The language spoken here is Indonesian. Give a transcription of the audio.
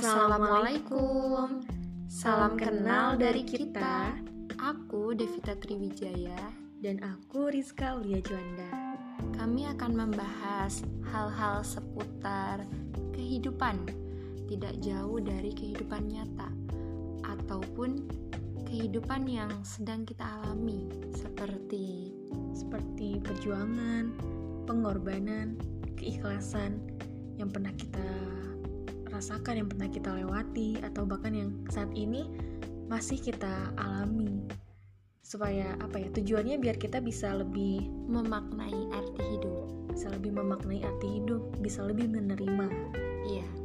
Assalamualaikum. Salam kenal dari kita. Aku Devita Triwijaya dan aku Rizka Ulia Juanda. Kami akan membahas hal-hal seputar kehidupan, tidak jauh dari kehidupan nyata ataupun kehidupan yang sedang kita alami seperti seperti perjuangan, pengorbanan, keikhlasan yang pernah kita rasakan, yang pernah kita lewati, atau bahkan yang saat ini masih kita alami. Supaya apa ya tujuannya biar kita bisa lebih memaknai arti hidup, bisa lebih memaknai arti hidup, bisa lebih menerima. Iya.